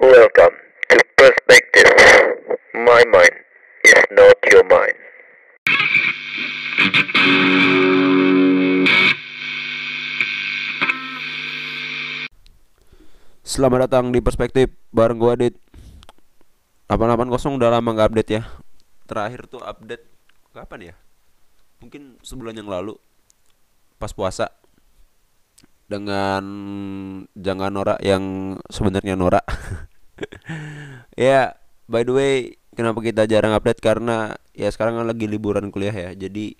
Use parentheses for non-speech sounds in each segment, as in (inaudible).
Welcome to Perspective. My mind is not your mind. Selamat datang di Perspektif bareng gua Dit. 880 udah lama nggak update ya. Terakhir tuh update kapan ya? Mungkin sebulan yang lalu pas puasa dengan jangan norak yang sebenarnya norak. (laughs) (laughs) ya, by the way, kenapa kita jarang update karena ya sekarang kan lagi liburan kuliah ya. Jadi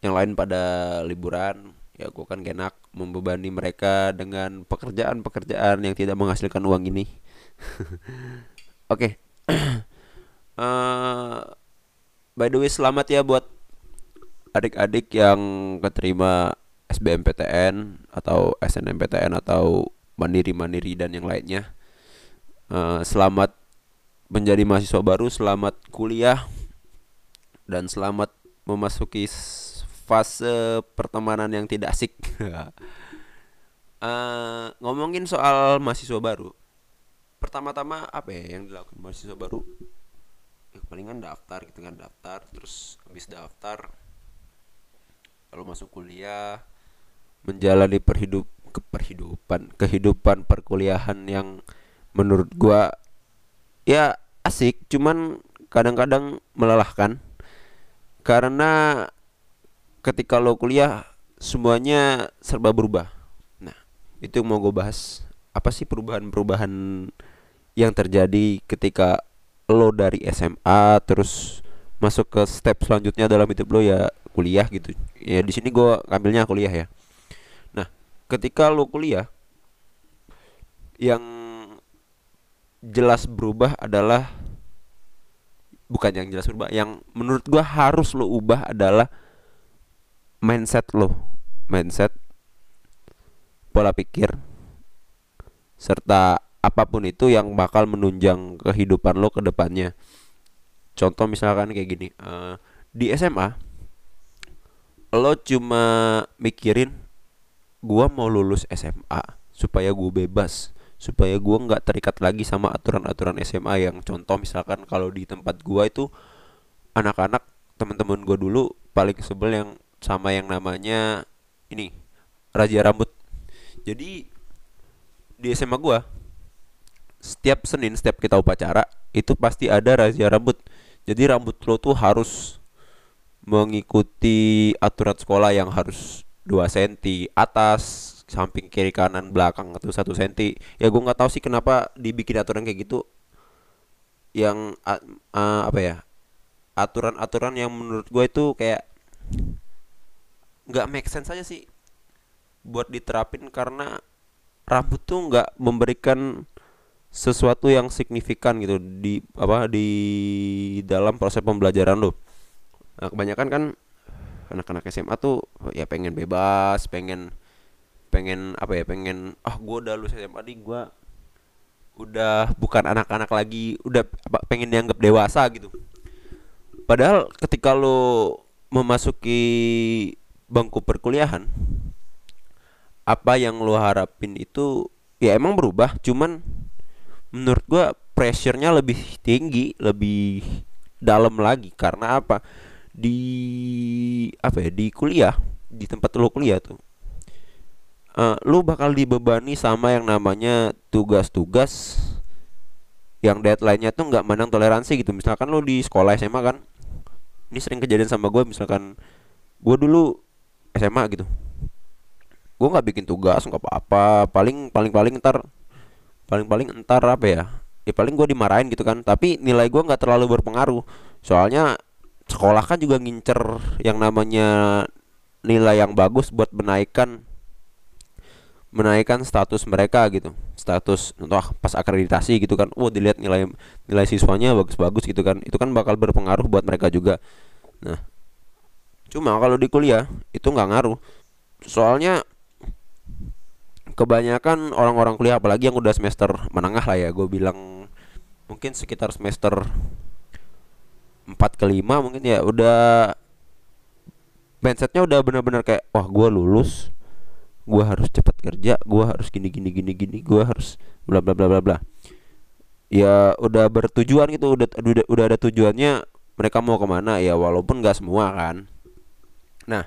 yang lain pada liburan, ya gua kan gak enak membebani mereka dengan pekerjaan-pekerjaan yang tidak menghasilkan uang ini. (laughs) Oke. (clears throat) Eh, by the way selamat ya buat adik-adik yang keterima SBMPTN atau SNMPTN atau mandiri-mandiri dan yang lainnya. Eh, selamat menjadi mahasiswa baru, selamat kuliah dan selamat memasuki fase pertemanan yang tidak asik. (laughs) Eh, ngomongin soal mahasiswa baru, pertama-tama apa ya yang dilakukan mahasiswa baru? Ya, palingan daftar gitu kan daftar, terus habis daftar kalau masuk kuliah menjalani perhidup keperhidupan kehidupan perkuliahan yang menurut gua ya asik. Cuman kadang-kadang melelahkan. Karena ketika lo kuliah semuanya serba berubah. Nah itu yang mau gue bahas. Apa sih perubahan-perubahan yang terjadi ketika lo dari SMA terus masuk ke step selanjutnya dalam hidup lo? Ya kuliah gitu. Ya di sini gue ngambilnya kuliah ya. Nah ketika lo kuliah yang jelas berubah adalah bukan yang jelas berubah yang menurut gua harus lo ubah adalah mindset lo. Mindset pola pikir serta apa pun itu yang bakal menunjang kehidupan lo ke depannya. Contoh misalkan kayak gini eh, di SMA lo cuma mikirin gua mau lulus SMA supaya gue bebas supaya gua nggak terikat lagi sama aturan-aturan SMA yang contoh misalkan kalau di tempat gua itu anak-anak teman-teman gua dulu paling sebel yang sama yang namanya ini razia rambut. Jadi di SMA gua setiap Senin setiap kita upacara itu pasti ada razia rambut. Jadi rambut lo tuh harus mengikuti aturan sekolah yang harus 2 cm atas samping kiri kanan belakang atau satu senti ya gue nggak tahu sih kenapa dibikin aturan kayak gitu yang a- apa ya aturan-aturan yang menurut gue itu kayak nggak make sense aja sih buat diterapin karena rambut tuh nggak memberikan sesuatu yang signifikan gitu di apa di dalam proses pembelajaran lo. Nah, kebanyakan kan anak-anak SMA tuh ya pengen bebas, pengen pengen apa ya, pengen ah gua udah lulus SMA nih gua udah bukan anak-anak lagi, udah pengen dianggap dewasa gitu. Padahal ketika lo memasuki bangku perkuliahan, apa yang lo harapin itu ya emang berubah, cuman menurut gua pressure-nya lebih tinggi, lebih dalam lagi karena apa? Di apa ya? Di kuliah, di tempat lo kuliah tuh. Eh, lu bakal dibebani sama yang namanya tugas-tugas yang deadline-nya tuh nggak mandang toleransi gitu. Misalkan lu di sekolah SMA kan, ini sering kejadian sama gue. Misalkan gue dulu SMA gitu, gue nggak bikin tugas nggak apa-apa. Paling paling paling ntar paling-paling entar apa ya ya paling gue dimarahin gitu kan tapi nilai gue nggak terlalu berpengaruh soalnya sekolah kan juga ngincer yang namanya nilai yang bagus buat menaikkan menaikkan status mereka gitu. Status untuk pas akreditasi gitu kan. Oh dilihat nilai nilai siswanya bagus-bagus gitu kan. Itu kan bakal berpengaruh buat mereka juga. Nah cuma kalau di kuliah itu nggak ngaruh. Soalnya kebanyakan orang-orang kuliah apalagi yang udah semester menengah lah ya gue bilang mungkin sekitar semester 4 ke 5 mungkin ya udah mindsetnya udah benar-benar kayak wah gue lulus gue harus cepat kerja gue harus gini gini gini gini gue harus bla bla bla bla bla. Ya udah bertujuan gitu udah udah, udah ada tujuannya mereka mau ke mana? Ya walaupun nggak semua kan. Nah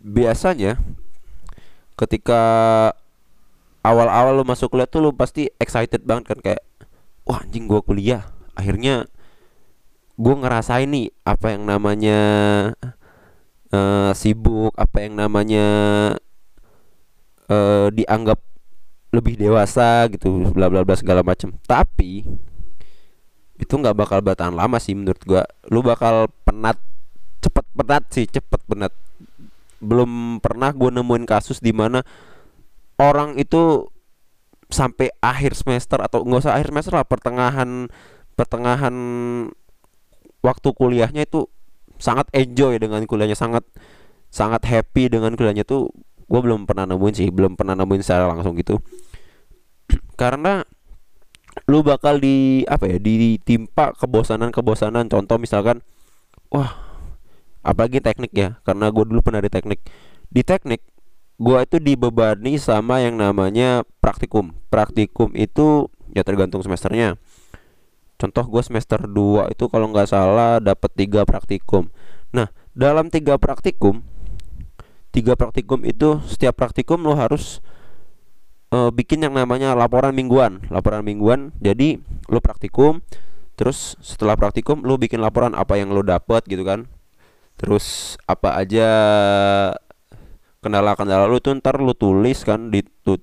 biasanya ketika awal-awal lu masuk kuliah tuh lu pasti excited banget kan kayak wah anjing gua kuliah. Akhirnya gua ngerasain nih apa yang namanya uh, sibuk apa yang namanya uh, dianggap lebih dewasa gitu bla bla bla segala macam tapi itu nggak bakal bertahan lama sih menurut gua. Lu bakal penat cepet penat sih cepet penat. Belum pernah gue nemuin kasus di mana orang itu sampai akhir semester atau nggak usah akhir semester lah pertengahan pertengahan waktu kuliahnya itu sangat enjoy dengan kuliahnya sangat sangat happy dengan kuliahnya tuh gue belum pernah nemuin sih belum pernah nemuin secara langsung gitu. (clears throat) Karena lu bakal di apa ya ditimpa kebosanan kebosanan contoh misalkan wah apalagi teknik ya karena gue dulu pernah di teknik. Di teknik gue itu dibebani sama yang namanya praktikum. Praktikum itu ya tergantung semesternya. Contoh gue semester 2 itu kalau nggak salah dapat tiga praktikum. Nah dalam tiga praktikum tiga praktikum itu setiap praktikum lo harus uh, bikin yang namanya laporan mingguan. Laporan mingguan jadi lo praktikum terus setelah praktikum lo bikin laporan apa yang lo dapat gitu kan. Terus apa aja kendala-kendala lo tuh ntar lo tulis kan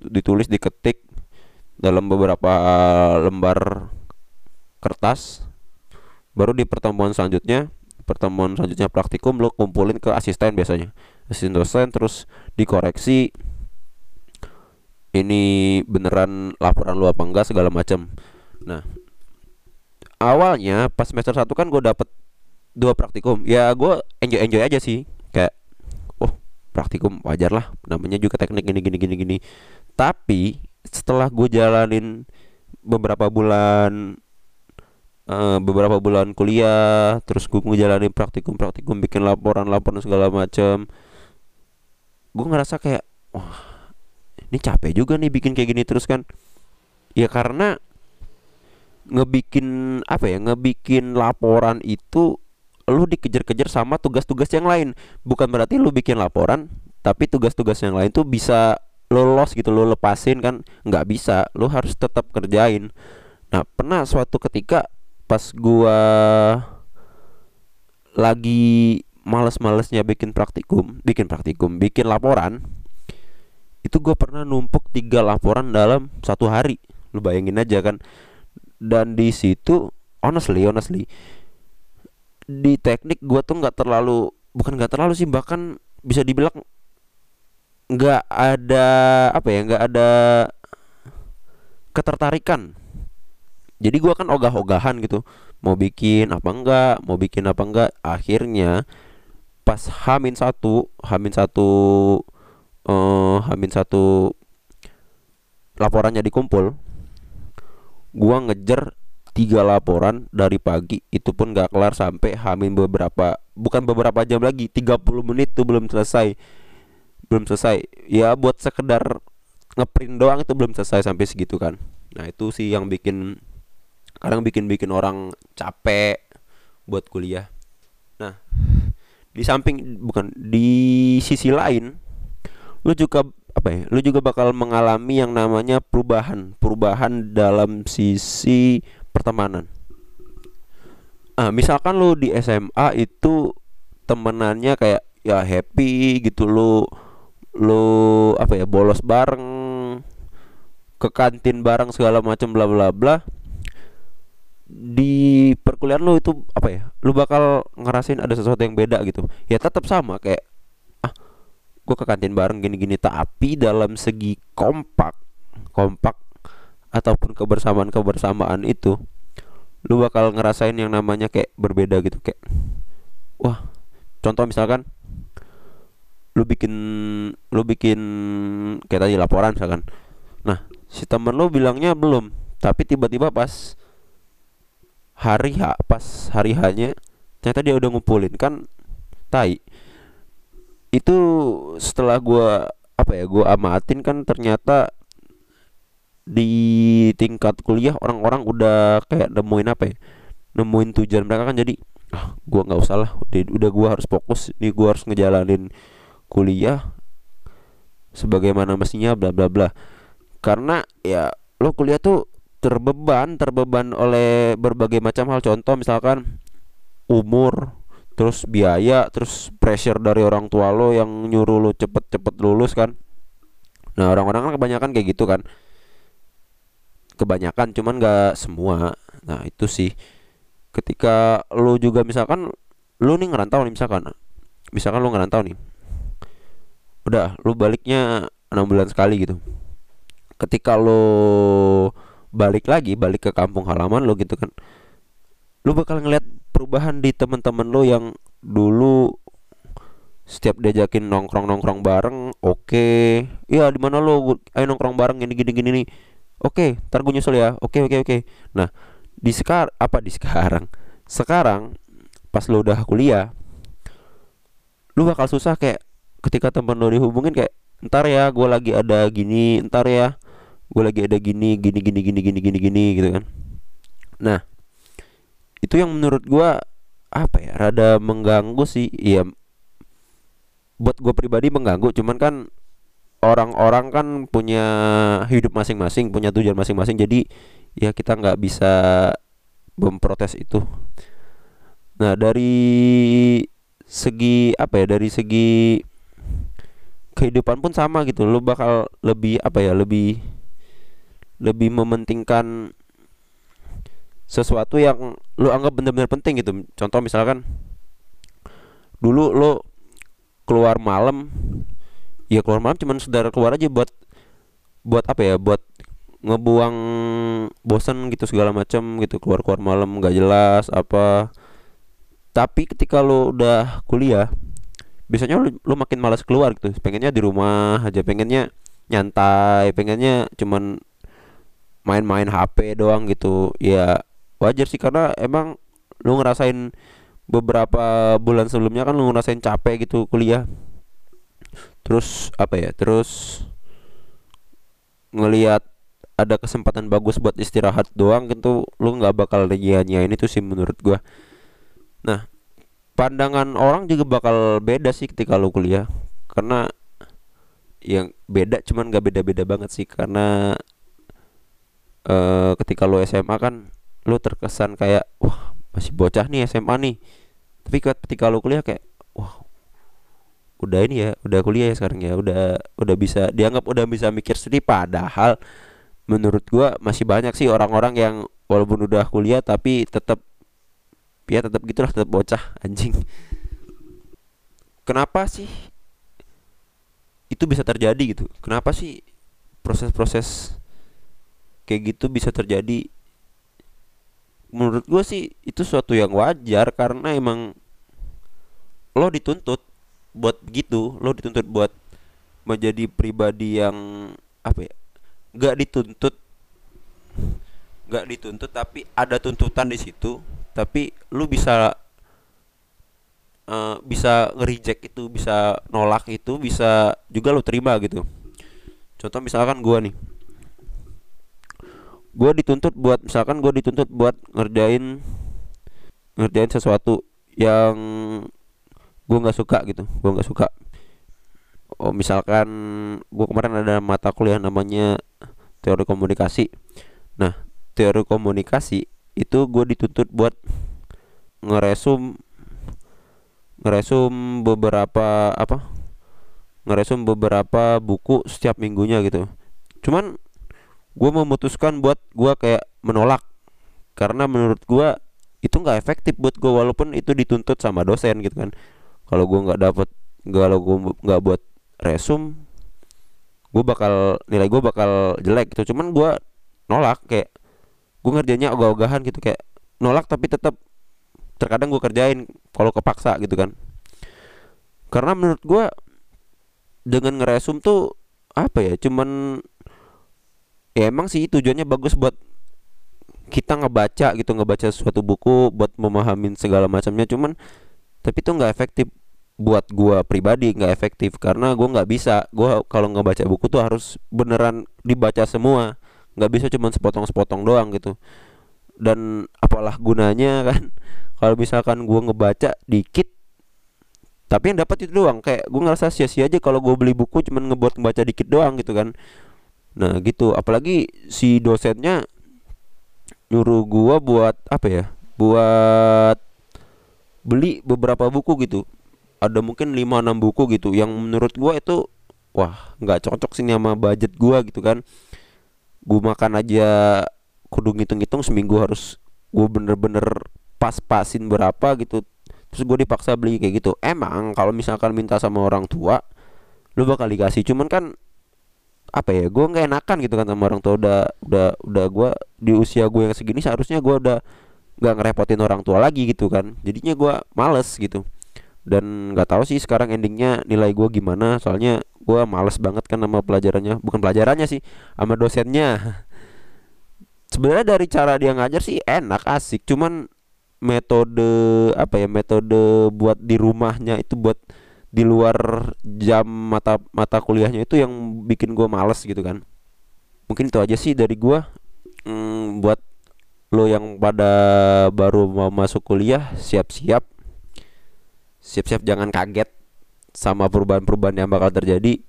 ditulis diketik dalam beberapa lembar kertas baru di pertemuan selanjutnya pertemuan selanjutnya praktikum lo kumpulin ke asisten biasanya. Asisten dosen terus dikoreksi ini beneran laporan lu apa enggak segala macam nah awalnya pas semester satu kan gue dapet dua praktikum. Ya gue enjoy enjoy aja sih. Kayak oh praktikum wajar lah. Namanya juga teknik gini gini gini gini. Tapi setelah gue jalanin beberapa bulan uh, beberapa bulan kuliah terus gue ngejalanin praktikum praktikum bikin laporan laporan segala macam gue ngerasa kayak wah ini capek juga nih bikin kayak gini terus kan. Ya karena ngebikin apa ya ngebikin laporan itu lu dikejar-kejar sama tugas-tugas yang lain. Bukan berarti lu bikin laporan tapi tugas-tugas yang lain tuh bisa lo lolos gitu lo lepasin kan. Nggak bisa lo harus tetap kerjain. Nah pernah suatu ketika pas gua lagi males-malesnya bikin praktikum bikin praktikum bikin laporan itu gue pernah numpuk tiga laporan dalam satu hari. Lu bayangin aja kan. Dan di situ honestly honestly di teknik gue tuh nggak terlalu bukan nggak terlalu sih bahkan bisa dibilang nggak ada apa ya nggak ada ketertarikan jadi gue kan ogah-ogahan gitu. Mau bikin apa enggak mau bikin apa enggak. Akhirnya pas hamin satu hamin satu uh, Hamin satu laporannya dikumpul gua ngejar tiga laporan dari pagi. Itu pun gak kelar sampai Hamin beberapa bukan beberapa jam lagi 30 menit tuh belum selesai. Belum selesai. Ya buat sekedar ngeprint doang itu belum selesai sampai segitu kan. Nah itu sih yang bikin kadang bikin bikin orang capek buat kuliah. Nah di samping bukan di sisi lain lu juga apa ya lu juga bakal mengalami yang namanya perubahan perubahan dalam sisi pertemanan. Ah misalkan lu di SMA itu temenannya kayak ya happy gitu lu lu apa ya bolos bareng ke kantin bareng segala macam bla bla bla di perkuliahan lu itu apa ya? Lu bakal ngerasain ada sesuatu yang beda gitu. Ya tetap sama kayak gue ke kantin bareng gini-gini. Tapi dalam segi kompak kompak ataupun kebersamaan kebersamaan itu lu bakal ngerasain yang namanya kayak berbeda gitu kayak wah contoh misalkan lu bikin lu bikin kayak tadi laporan misalkan. Nah si temen lu bilangnya belum tapi tiba-tiba pas hari H pas hari hanya ternyata dia udah ngumpulin. Kan tai. Itu setelah gue apa ya gue amatin kan ternyata di tingkat kuliah orang-orang udah kayak nemuin apa ya nemuin tujuan mereka kan. Jadi ah gua nggak usah lah. Udah, udah gua harus fokus. Nih gua harus ngejalanin kuliah sebagaimana mestinya bla bla bla. Karena ya lo kuliah tuh terbeban terbeban oleh berbagai macam hal. Contoh misalkan umur terus biaya terus pressure dari orang tua lo yang nyuruh lo cepet-cepet lulus kan. Nah orang-orang kan kebanyakan kayak gitu kan. Kebanyakan cuman gak semua. Nah itu sih. Ketika lo juga misalkan lo nih ngerantau nih misalkan. Misalkan lo ngerantau nih. Udah lo baliknya enam bulan sekali gitu. Ketika lo balik lagi balik ke kampung halaman lo gitu kan. Lo bakal ngeliat perubahan di teman-teman lo yang dulu setiap diajakin nongkrong nongkrong bareng oke. Okay. iya di mana lo? Ayo nongkrong bareng gini gini gini nih oke okay, ntar gue nyusul ya. Oke okay, oke okay, oke. Okay. nah di sekar apa di sekarang? Sekarang pas lo udah kuliah lu bakal susah kayak ketika temen lo dihubungin kayak ntar ya gue lagi ada gini ntar ya gue lagi ada gini gini gini gini gini gini gini gitu kan. Nah itu yang menurut gue apa ya rada mengganggu sih. Iya buat gue pribadi mengganggu cuman kan orang-orang kan punya hidup masing-masing punya tujuan masing-masing jadi ya kita nggak bisa memprotes itu. Nah dari segi apa ya dari segi kehidupan pun sama gitu. Lo bakal lebih apa ya lebih lebih mementingkan sesuatu yang lo anggap benar-benar penting gitu. Contoh misalkan dulu lo keluar malam ya keluar malam cuman saudara keluar aja buat buat apa ya buat ngebuang bosan gitu segala macam gitu. Keluar keluar malam nggak jelas apa. Tapi ketika lo udah kuliah biasanya lo, lo makin malas keluar gitu. Pengennya di rumah aja pengennya nyantai pengennya cuman main-main HP doang gitu. Ya wajar sih karena emang lu ngerasain beberapa bulan sebelumnya kan lu ngerasain capek gitu kuliah. Terus apa ya terus ngelihat ada kesempatan bagus buat istirahat doang gitu lu nggak bakal nyanyiin itu sih menurut gua. Nah pandangan orang juga bakal beda sih ketika lu kuliah. Karena yang beda cuman gak beda-beda banget sih. Karena uh, ketika lo SMA kan lo terkesan kayak wah masih bocah nih SMA nih. Tapi ketika lo kuliah kayak wah udah ini ya udah kuliah ya sekarang ya udah udah bisa dianggap udah bisa mikir sendiri padahal menurut gua masih banyak sih orang-orang yang walaupun udah kuliah tapi tetap ya tetap gitulah tetap bocah anjing. Kenapa sih itu bisa terjadi gitu? Kenapa sih proses-proses kayak gitu bisa terjadi. Menurut gue sih itu suatu yang wajar karena emang lo dituntut buat gitu lo dituntut buat menjadi pribadi yang apa ya nggak dituntut nggak dituntut tapi ada tuntutan di situ tapi lu bisa uh, bisa ngerijek itu bisa nolak itu bisa juga lo terima gitu. Contoh misalkan gua nih gue dituntut buat misalkan gue dituntut buat ngerjain ngerjain sesuatu yang gue nggak suka gitu gue nggak suka. Oh misalkan gue kemarin ada mata kuliah namanya teori komunikasi. Nah teori komunikasi itu gue dituntut buat ngeresum ngeresum beberapa apa? Ngeresum beberapa buku setiap minggunya gitu. Cuman gue memutuskan buat gue kayak menolak. Karena menurut gue itu nggak efektif buat gue walaupun itu dituntut sama dosen gitu kan. Kalau gue nggak dapet kalau gue nggak buat resum gue bakal nilai gue bakal jelek gitu. Cuman gue nolak kayak gue ngerjainnya ogah-ogahan gitu kayak nolak tapi tetap terkadang gue kerjain kalau kepaksa gitu kan. Karena menurut gue dengan ngeresum tuh apa ya cuman ya emang sih tujuannya bagus buat kita ngebaca gitu ngebaca suatu buku buat memahami segala macamnya. Cuman tapi itu nggak efektif buat gua pribadi nggak efektif. Karena gua nggak bisa. Gua kalau ngebaca buku tuh harus beneran dibaca semua. Nggak bisa cuma sepotong-sepotong doang gitu. Dan apalah gunanya (laughs) kan. Kalau misalkan gua ngebaca dikit tapi yang dapat itu doang. Kayak gue ngerasa sia-sia aja kalau gue beli buku cuman ngebuat ngebaca dikit doang gitu kan nah gitu. Apalagi si dosennya nyuruh gua buat apa ya buat beli beberapa buku gitu. Ada mungkin 5-6 buku gitu. Yang menurut gua itu wah nggak cocok sih sama budget gua gitu kan. Gua makan aja kudu ngitung-ngitung seminggu harus gua bener-bener pas-pasin berapa gitu. Terus gue dipaksa beli kayak gitu. Emang kalau misalkan minta sama orang tua lu bakal dikasih. Cuman kan apa ya gue nggak enakan gitu kan sama orang tua. Udah udah udah gue di usia gue yang segini seharusnya gue udah nggak ngerepotin orang tua lagi gitu kan. Jadinya gue males gitu. Dan nggak tahu sih sekarang endingnya nilai gue gimana. Soalnya gue males banget kan sama pelajarannya. Bukan pelajarannya sih sama dosennya. (laughs) Sebenarnya dari cara dia ngajar sih enak asik. Cuman metode apa ya metode buat di rumahnya itu buat di luar jam mata mata kuliahnya itu yang bikin gue males gitu kan. Mungkin itu aja sih dari gue hmm, buat lo yang pada baru mau masuk kuliah siap-siap. Siap-siap jangan kaget sama perubahan-perubahan yang bakal terjadi.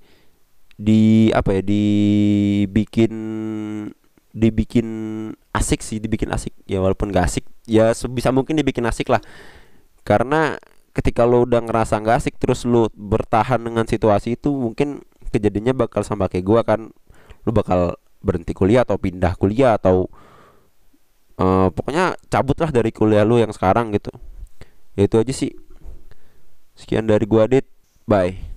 Di apa ya dibikin dibikin asik sih dibikin asik. Ya walaupun gak asik. Ya sebisa mungkin dibikin asik lah. Karena ketika lo udah ngerasa gak asik terus lo bertahan dengan situasi itu mungkin kejadiannya bakal sama kayak gua kan. Lo bakal berhenti kuliah atau pindah kuliah atau uh, pokoknya cabut lah dari kuliah lo yang sekarang gitu. Ya itu aja sih. Sekian dari gua Dit. Bye